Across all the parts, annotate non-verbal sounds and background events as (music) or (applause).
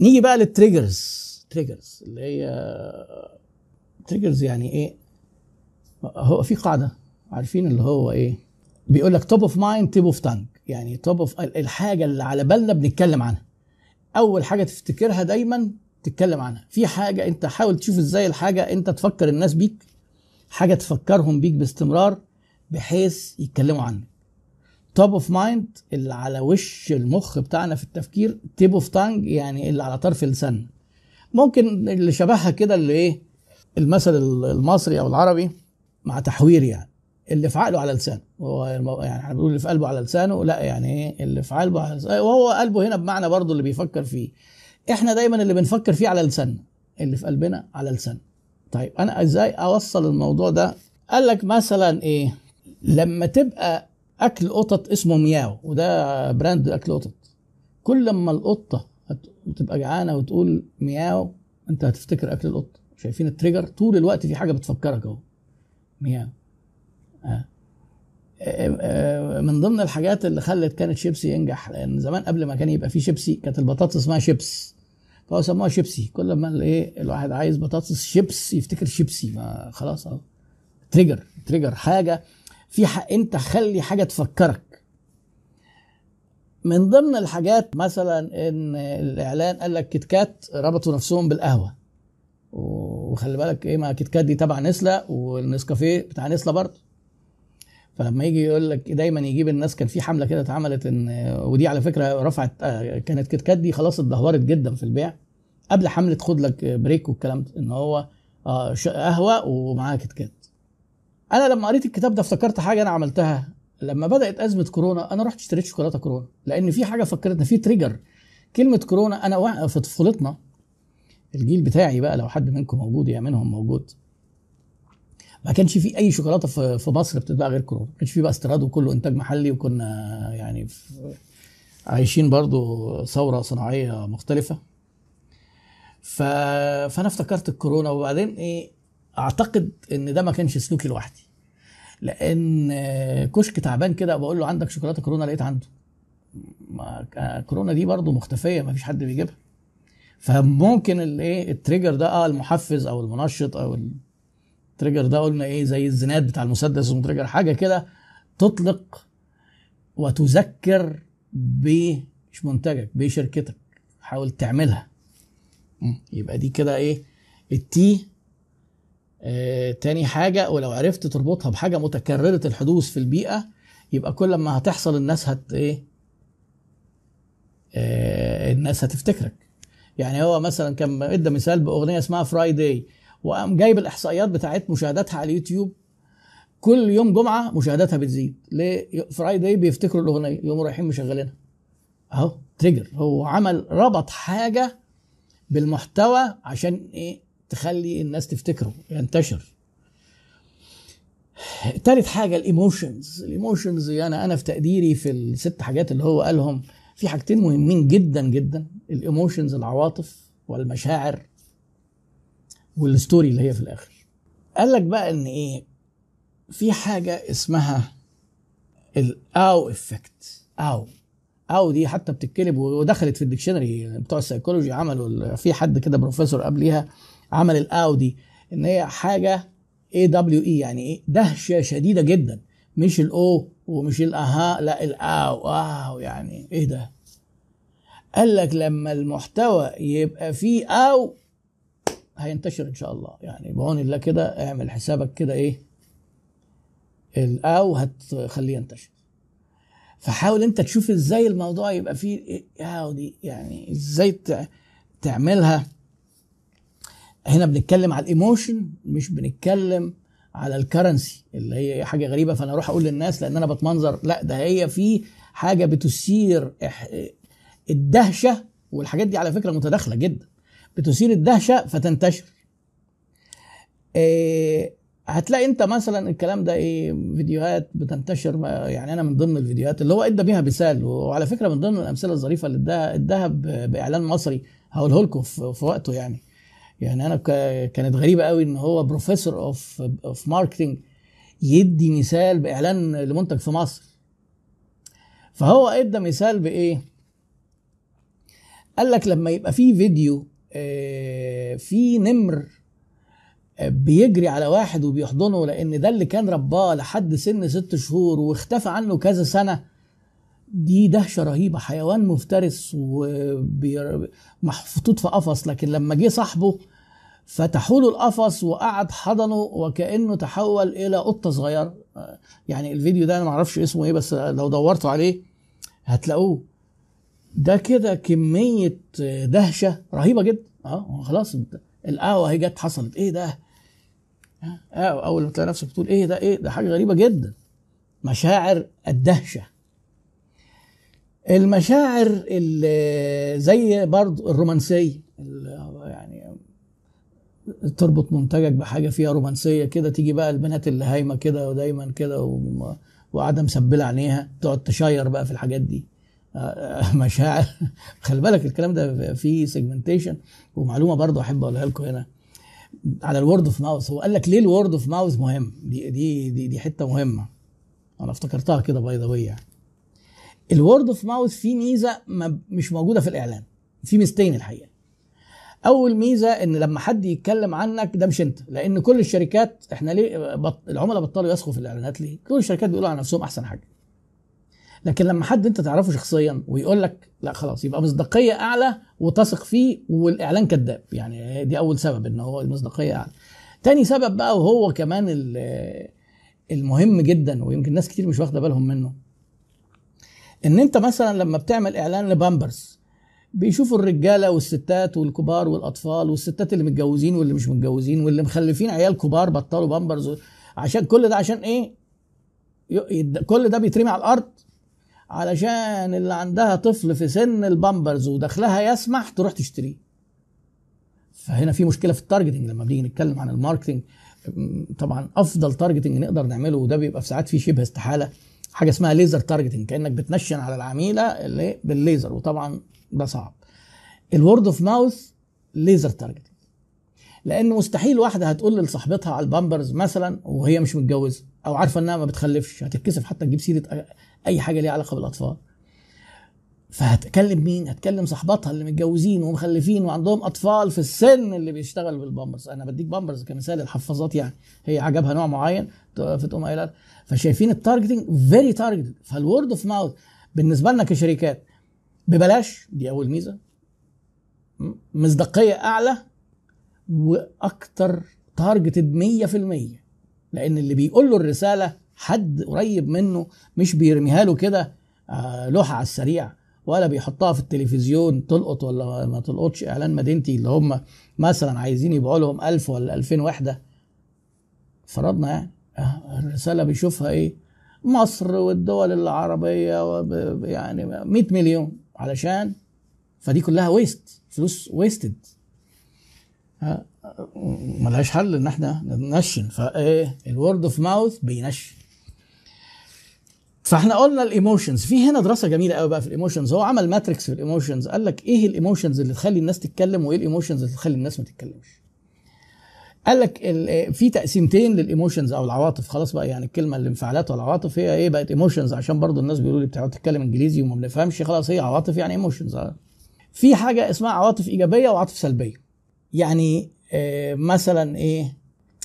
نيجي بقى لل triggers triggers اللي هي triggers يعني إيه؟ هو في قاعدة عارفين اللي هو إيه؟ بيقول لك top of mind tip of tongue يعني top of الحاجة اللي على بالنا بنتكلم عنها. أول حاجة تفتكرها دايما تتكلم عنها. في حاجة أنت حاول تشوف إزاي الحاجة أنت تفكر الناس بيك حاجة تفكرهم بيك باستمرار بحيث يتكلموا عنك. top of mind اللي على وش المخ بتاعنا في التفكير tip of tongue يعني اللي على طرف اللسان ممكن اللي شبهها كده اللي إيه؟ المثل المصري أو العربي مع تحوير يعني. اللي في عقله على لسانه. هو يعني إحنا بنقول اللي في قلبه على لسانه لا يعني إيه؟ اللي في قلبه على لسانه. وهو قلبه هنا بمعنى برضه اللي بيفكر فيه. إحنا دايما اللي بنفكر فيه على لساننا اللي في قلبنا على لساننا طيب أنا إزاي أوصل الموضوع ده؟ قال لك مثلا إيه؟ لما تبقى أكل قطط اسمه مياو وده براند أكل قطط. كل لما القطة تبقى جعانة وتقول مياو أنت هتفتكر أكل القطة. شايفين ال trigger؟ طول الوقت في حاجة بتفكرك أهو. مياو. آه. من ضمن الحاجات اللي خلت كانت Chipsy ينجح لأن زمان قبل ما كان يبقى في Chipsy كانت البطاطس اسمها شيبس. فهو سموها Chipsy. كل ما الايه الواحد عايز بطاطس شيبس يفتكر Chipsy. ما خلاص أهو. trigger. trigger حاجة في حق انت خلي حاجة تفكرك. من ضمن الحاجات مثلا إن الإعلان قال لك Kit Kat ربطوا نفسهم بالقهوة. وخلي بالك إيه ما Kit Kat دي تبع Nestlé والنسكافيه بتاع Nestlé برضه. فلما يجي يقول لك دايما يجيب الناس كان في حملة كده اتعملت إن ودي على فكرة رفعت كانت Kit Kat دي خلاص اتدهورت جدا في البيع. قبل حملة خد لك break والكلام ده إن هو قهوة ومعاها Kit Kat. أنا لما قريت الكتاب ده افتكرت حاجة أنا عملتها. لما بدأت أزمة كورونا أنا رحت اشتريت شوكولاتة كورونا لأن في حاجة فكرتنا في تريجر كلمة كورونا أنا في طفولتنا. الجيل بتاعي بقى لو حد منكم موجود يا منهم موجود. ما كانش في أي شوكولاتة في مصر بتتباع غير كورونا. ما كانش في بقى استيراد وكله إنتاج محلي وكنا يعني عايشين برضو ثورة صناعية مختلفة. ف... فأنا افتكرت الكورونا وبعدين إيه اعتقد ان ده ما كانش سلوكي لوحدي. لأن كشك تعبان كده بقول له عندك شوكولاتة كورونا لقيت عنده. ما كورونا دي برضو مختفية ما فيش حد بيجيبها. فممكن الايه ال trigger ده آه المحفز أو المنشط أو ال trigger ده قلنا إيه زي الزناد بتاع المسدس trigger حاجة كده تطلق وتذكر ب مش منتجك بشركتك حاول تعملها. يبقى دي كده إيه التي آه تاني حاجة ولو عرفت تربطها بحاجة متكررة الحدوث في البيئة يبقى كل ما هتحصل الناس هت إيه؟ آه الناس هتفتكرك. يعني هو مثلا كان إدى مثال بأغنية اسمها Friday وقام جايب الإحصائيات بتاعت مشاهداتها على اليوتيوب. كل يوم جمعة مشاهداتها بتزيد. ليه؟ Friday بيفتكروا الأغنية يقوموا رايحين مشغلينها. أهو trigger هو عمل ربط حاجة بالمحتوى عشان إيه؟ تخلي الناس تفتكره ينتشر. تالت حاجة ال emotions. ال emotions يعني أنا في تقديري في الست حاجات اللي هو قالهم في حاجتين مهمين جدا جدا. ال emotions العواطف والمشاعر وال story اللي هي في الآخر. قال لك بقى إن إيه؟ في حاجة اسمها ال awe effect awe. awe دي حتى بتتكلم ودخلت في ال dictionary بتوع السيكولوجي عملوا في حد كده بروفيسور قبليها عمل ال awe دي إن هي حاجة A W E يعني إيه؟ دهشة شديدة جدا. مش الاو ومش الاها لا ال awe wow يعني إيه ده؟ قال لك لما المحتوى يبقى فيه awe هينتشر إن شاء الله. يعني بعون الله كده اعمل حسابك كده إيه؟ ال awe هتخليه ينتشر. فحاول أنت تشوف إزاي الموضوع يبقى فيه إيه؟ دي يعني إزاي تعملها؟ هنا بنتكلم على ال emotion مش بنتكلم على ال currency اللي هي حاجة غريبة فأنا أروح أقول للناس لأن أنا بتمنظر. لا ده هي في حاجة بتثير الدهشة والحاجات دي على فكرة متداخلة جدا. بتثير الدهشة فتنتشر. إيه هتلاقي أنت مثلا الكلام ده إيه فيديوهات بتنتشر يعني أنا من ضمن الفيديوهات اللي هو إدى بيها مثال وعلى فكرة من ضمن الأمثلة الظريفة اللي إداها إداها بإعلان مصري هقوله لكم في وقته يعني. يعني أنا كانت غريبة قوي إن هو بروفيسور of of marketing يدي مثال بإعلان لمنتج في مصر. فهو إدى مثال بإيه؟ قال لك لما يبقى في فيديو آه، في نمر آه، بيجري على واحد وبيحضنه لأن ده اللي كان رباه لحد سن ست شهور واختفى عنه كذا سنة دي دهشة رهيبة. حيوان مفترس ومحطوط في قفص لكن لما جه صاحبه فتحوا له القفص وقعد حضنه وكأنه تحول إلى قطة صغيرة. يعني الفيديو ده أنا ما أعرفش اسمه إيه بس لو دورتوا عليه هتلاقوه. ده كده كمية دهشة رهيبة جدا. آه خلاص القهوة هي جت حصلت. إيه ده؟ آه أول ما تلاقي نفسك بتقول إيه ده؟ إيه ده؟ حاجة غريبة جدا. مشاعر الدهشة. المشاعر اللي زي برضو الرومانسية يعني تربط منتجك بحاجة فيها رومانسية كده تيجي بقى البنات اللي هايمة كده ودايما كده وقاعدة مسبلة عينيها تقعد تشير بقى في الحاجات دي. (laughs) مشاعر. خلي بالك الكلام ده فيه segmentation ومعلومة برضه أحب أقولها لكم هنا. على ال word of mouth هو قال لك ليه ال word of mouth مهم؟ دي دي دي, دي حتة مهمة. أنا افتكرتها كده by the يعني. ال word of mouth فيه ميزة مش موجودة في الاعلان في ميزتين الحقيقة. أول ميزة إن لما حد يتكلم عنك ده مش أنت لأن كل الشركات إحنا ليه بط... العملاء بطلوا يسخوا في الإعلانات ليه؟ كل الشركات بيقولوا على نفسهم أحسن حاجة. لكن لما حد أنت تعرفه شخصيا ويقول لك لا خلاص يبقى مصداقية أعلى وتثق فيه والإعلان كذاب. يعني دي أول سبب إن هو المصداقية أعلى. تاني سبب بقى وهو كمان المهم جدا ويمكن ناس كتير مش واخدة بالهم منه إن أنت مثلا لما بتعمل إعلان لبامبرز بيشوفوا الرجالة والستات والكبار والأطفال والستات اللي متجوزين واللي مش متجوزين واللي مخلفين عيال كبار بطلوا بامبرز عشان كل ده عشان إيه؟ كل ده بيترمي على الأرض؟ علشان اللي عندها طفل في سن البامبرز ودخلها يسمح تروح تشتريه. فهنا في مشكلة في ال targeting لما بنيجي نتكلم عن ال marketing طبعا أفضل targeting نقدر نعمله وده بيبقى في ساعات فيه شبه استحالة. حاجة اسمها laser targeting كأنك بتنشن على العميلة اللي بالليزر وطبعا ده صعب. ال word of mouth laser targeting لأن مستحيل واحدة هتقول لصاحبتها على البامبرز مثلا وهي مش متجوزة أو عارفة إنها ما بتخلفش هتتكسف حتى تجيب سيرة أي حاجة ليها علاقة بالأطفال. فهتكلم مين؟ هتكلم صاحباتها اللي متجوزين ومخلفين وعندهم أطفال في السن اللي بيشتغل بالبامبرز، أنا بديك بامبرز كمثال الحفاظات يعني. هي عجبها نوع معين فتقوم قايله فشايفين ال targeting very targeted فال word of mouth بالنسبة لنا كشركات ببلاش. دي أول ميزة. مصداقية أعلى وأكتر تارجتد 100% لأن اللي بيقول له الرسالة حد قريب منه مش بيرميها له كده آه، لوحة على السريع. ولا بيحطها في التلفزيون تلقط ولا ما تلقطش إعلان مدينتي اللي هم مثلا عايزين يبيعوا لهم 1000 ولا 2000 وحده فرضنا يعني. آه، الرسالة بيشوفها إيه؟ مصر والدول العربية يعني 100 مليون. علشان فدي كلها waste فلوس wasted ملهاش حل إن إحنا ننشن فإيه؟ ال word of mouth بينشن. فاحنا قلنا ال emotions. في هنا دراسة جميلة قوي بقى في ال emotions. هو عمل matrix في ال emotions. قال لك إيه ال emotions اللي تخلي الناس تتكلم وإيه ال emotions اللي تخلي الناس ما تتكلمش؟ قال لك في تقسيمتين لل emotions أو العواطف. خلاص بقى يعني الكلمة الانفعالات والعواطف هي إيه؟ بقت emotions. عشان برضو الناس بيقولوا لي بتقعد تتكلم انجليزي وما بنفهمش. خلاص هي عواطف يعني emotions. في حاجة اسمها عواطف إيجابية وعواطف سلبية. يعني آه، مثلا إيه؟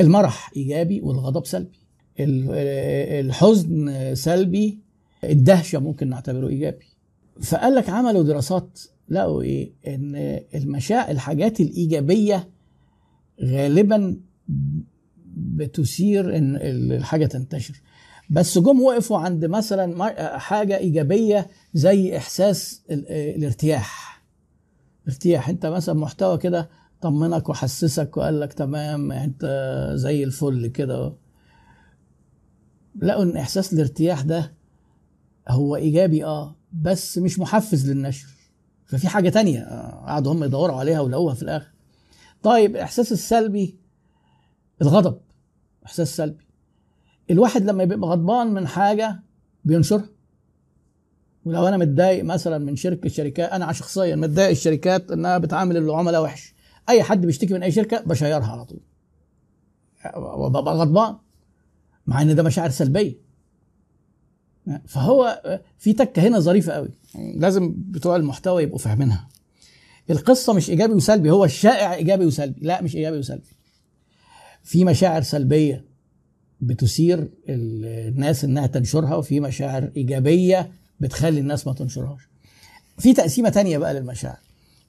المرح إيجابي والغضب سلبي. الحزن سلبي الدهشة ممكن نعتبره إيجابي. فقال لك عملوا دراسات لقوا إيه؟ إن المشاعر الحاجات الإيجابية غالبا بتثير إن الحاجة تنتشر. بس جم وقفوا عند مثلا حاجة إيجابية زي إحساس الارتياح. ارتياح أنت مثلا محتوى كده طمنك وحسسك وقال لك تمام أنت زي الفل كده. لقوا إن إحساس الارتياح ده هو إيجابي آه بس مش محفز للنشر. ففي حاجة تانية آه، قعدوا هم يدوروا عليها ولقوها في الآخر. طيب الاحساس السلبي الغضب. إحساس سلبي. الواحد لما يبقى غضبان من حاجة بينشرها. ولو أنا متضايق مثلا من شركة شركات أنا شخصيا متضايق الشركات إنها بتعامل العملاء وحش. أي حد بيشتكي من أي شركة بشيرها على طول. وببقى غضبان. مع إن ده مشاعر سلبية. فهو في تكه هنا ظريفة قوي. لازم بتوع المحتوى يبقوا فاهمينها. القصة مش إيجابي وسلبي هو الشائع إيجابي وسلبي. لا مش إيجابي وسلبي. في مشاعر سلبية بتثير الناس إنها تنشرها وفي مشاعر إيجابية بتخلي الناس ما تنشرهاش. في تقسيمة تانية بقى للمشاعر.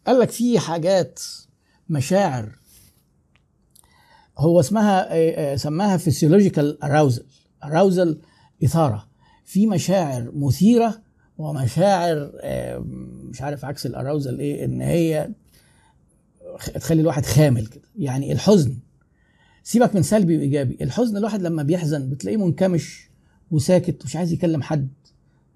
قال لك في حاجات مشاعر هو اسمها آه، آه، سماها فيسيولوجيكال اراوزل اراوزل إثارة. في مشاعر مثيرة ومشاعر مش عارف عكس الاراوزل إيه إن هي تخلي الواحد خامل كده. يعني الحزن. سيبك من سلبي وإيجابي. الحزن الواحد لما بيحزن بتلاقيه منكمش وساكت مش عايز يكلم حد.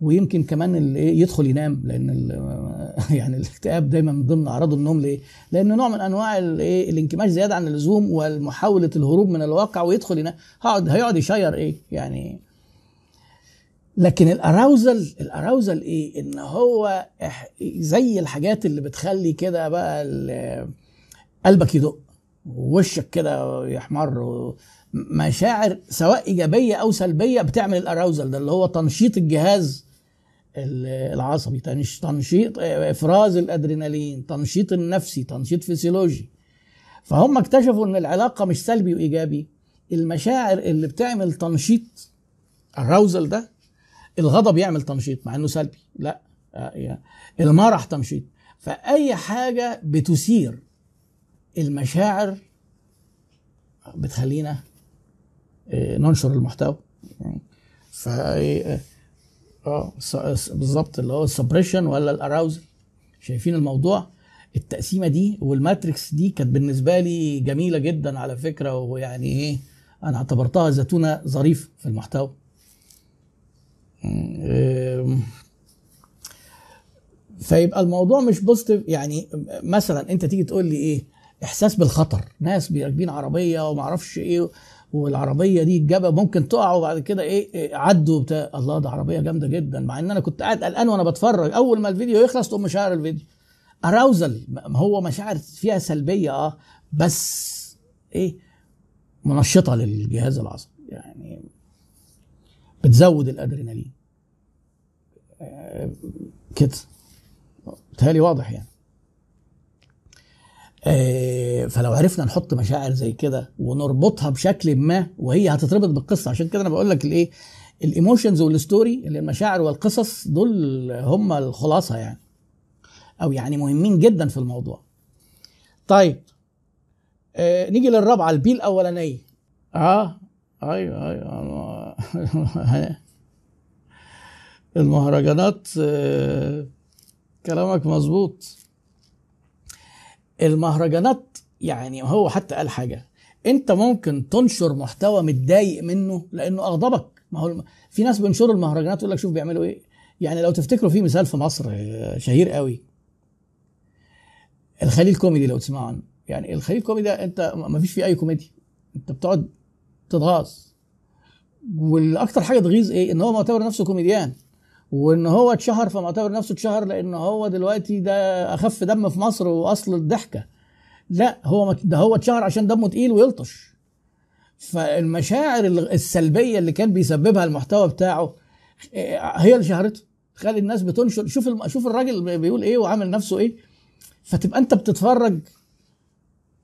ويمكن كمان يدخل ينام لأن (laughs) يعني الاكتئاب دايما من ضمن أعراض النوم ليه؟ لأنه نوع من أنواع الايه الانكماش زيادة عن اللزوم ومحاوله الهروب من الواقع ويدخل ينام هيقعد هيقعد يشير إيه؟ يعني لكن الاراوزل الأراوزل إيه؟ إن هو زي الحاجات اللي بتخلي كده بقى قلبك يدق ووشك كده يحمر. مشاعر سواء إيجابية أو سلبية بتعمل الأراوزل ده اللي هو تنشيط الجهاز العصبي تنشيط إفراز الأدرينالين تنشيط النفسي تنشيط فسيولوجي. فهم اكتشفوا إن العلاقة مش سلبي وإيجابي. المشاعر اللي بتعمل تنشيط ال arousal ده الغضب يعمل تنشيط مع إنه سلبي. لا المرح تنشيط. فأي حاجة بتثير المشاعر بتخلينا آه، ننشر المحتوى. ف آه, آه، بالظبط اللي هو ال suppression ولا ال arousal شايفين الموضوع؟ التقسيمة دي وال matrix دي كانت بالنسبة لي جميلة جدا على فكرة ويعني إيه أنا اعتبرتها زتونة ظريف في المحتوى. فيبقى الموضوع مش بوزيتيف يعني مثلا أنت تيجي تقول لي إيه إحساس بالخطر. ناس راكبين عربية وما أعرفش إيه والعربية دي الجبل ممكن تقع وبعد كده إيه, إيه عدوا بتاع الله ده عربية جامدة جدا. مع إن أنا كنت قاعد قلقان وأنا بتفرج. أول ما الفيديو يخلص تقوم مشاعر الفيديو. اراوزل هو مشاعر فيها سلبية آه بس إيه منشطة للجهاز العصبي. يعني بتزود الأدرينالين. آه، كده. بتهيألي واضح يعني. فلو عرفنا نحط مشاعر زي كده ونربطها بشكل ما وهي هتتربط بالقصة. عشان كده أنا بقول لك الإيه؟ ال emotions وال story اللي المشاعر والقصص دول هم الخلاصة يعني. أو يعني مهمين جدا في الموضوع. طيب آه نيجي للرابعة البي الاولانيه آه أيوه أيوه. (laughs) المهرجانات آه كلامك مظبوط. المهرجانات يعني هو حتى قال حاجة أنت ممكن تنشر محتوى متضايق منه لأنه أغضبك. ما هو في ناس بينشروا المهرجانات يقول لك شوف بيعملوا إيه. يعني لو تفتكروا في مثال في مصر آه، شهير قوي. الخليل كوميدي لو تسمعوا عنه. يعني الخليل كوميدي أنت ما فيش فيه أي كوميدي أنت بتقعد تتغاظ. والأكتر حاجة تغيظ إيه؟ إن هو معتبر نفسه كوميديان. وإن هو اتشهر فمعتبر نفسه اتشهر لأن هو دلوقتي ده أخف دم في مصر وأصل الضحكة. لا هو ده هو اتشهر عشان دمه تقيل ويلطش. فالمشاعر السلبية اللي كان بيسببها المحتوى بتاعه هي اللي شهرته. تخلي الناس بتنشر شوف. شوف الراجل بيقول إيه وعامل نفسه إيه. فتبقى أنت بتتفرج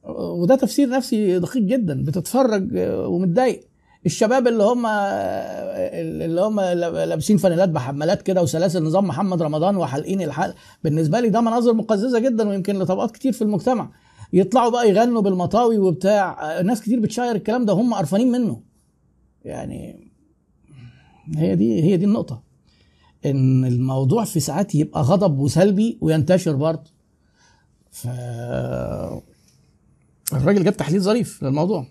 وده تفسير نفسي دقيق جدا بتتفرج ومتضايق. الشباب اللي هم اللي هم لابسين فانيلات بحمالات كده وسلاسل نظام محمد رمضان وحالقين الحلق بالنسبة لي ده مناظر مقززة جدا ويمكن لطبقات كتير في المجتمع. يطلعوا بقى يغنوا بالمطاوي وبتاع. ناس كتير بتشاير الكلام ده هم قرفانين منه. يعني هي دي هي دي النقطة. إن الموضوع في ساعات يبقى غضب وسلبي وينتشر برضه. ف الراجل جاب تحليل ظريف للموضوع.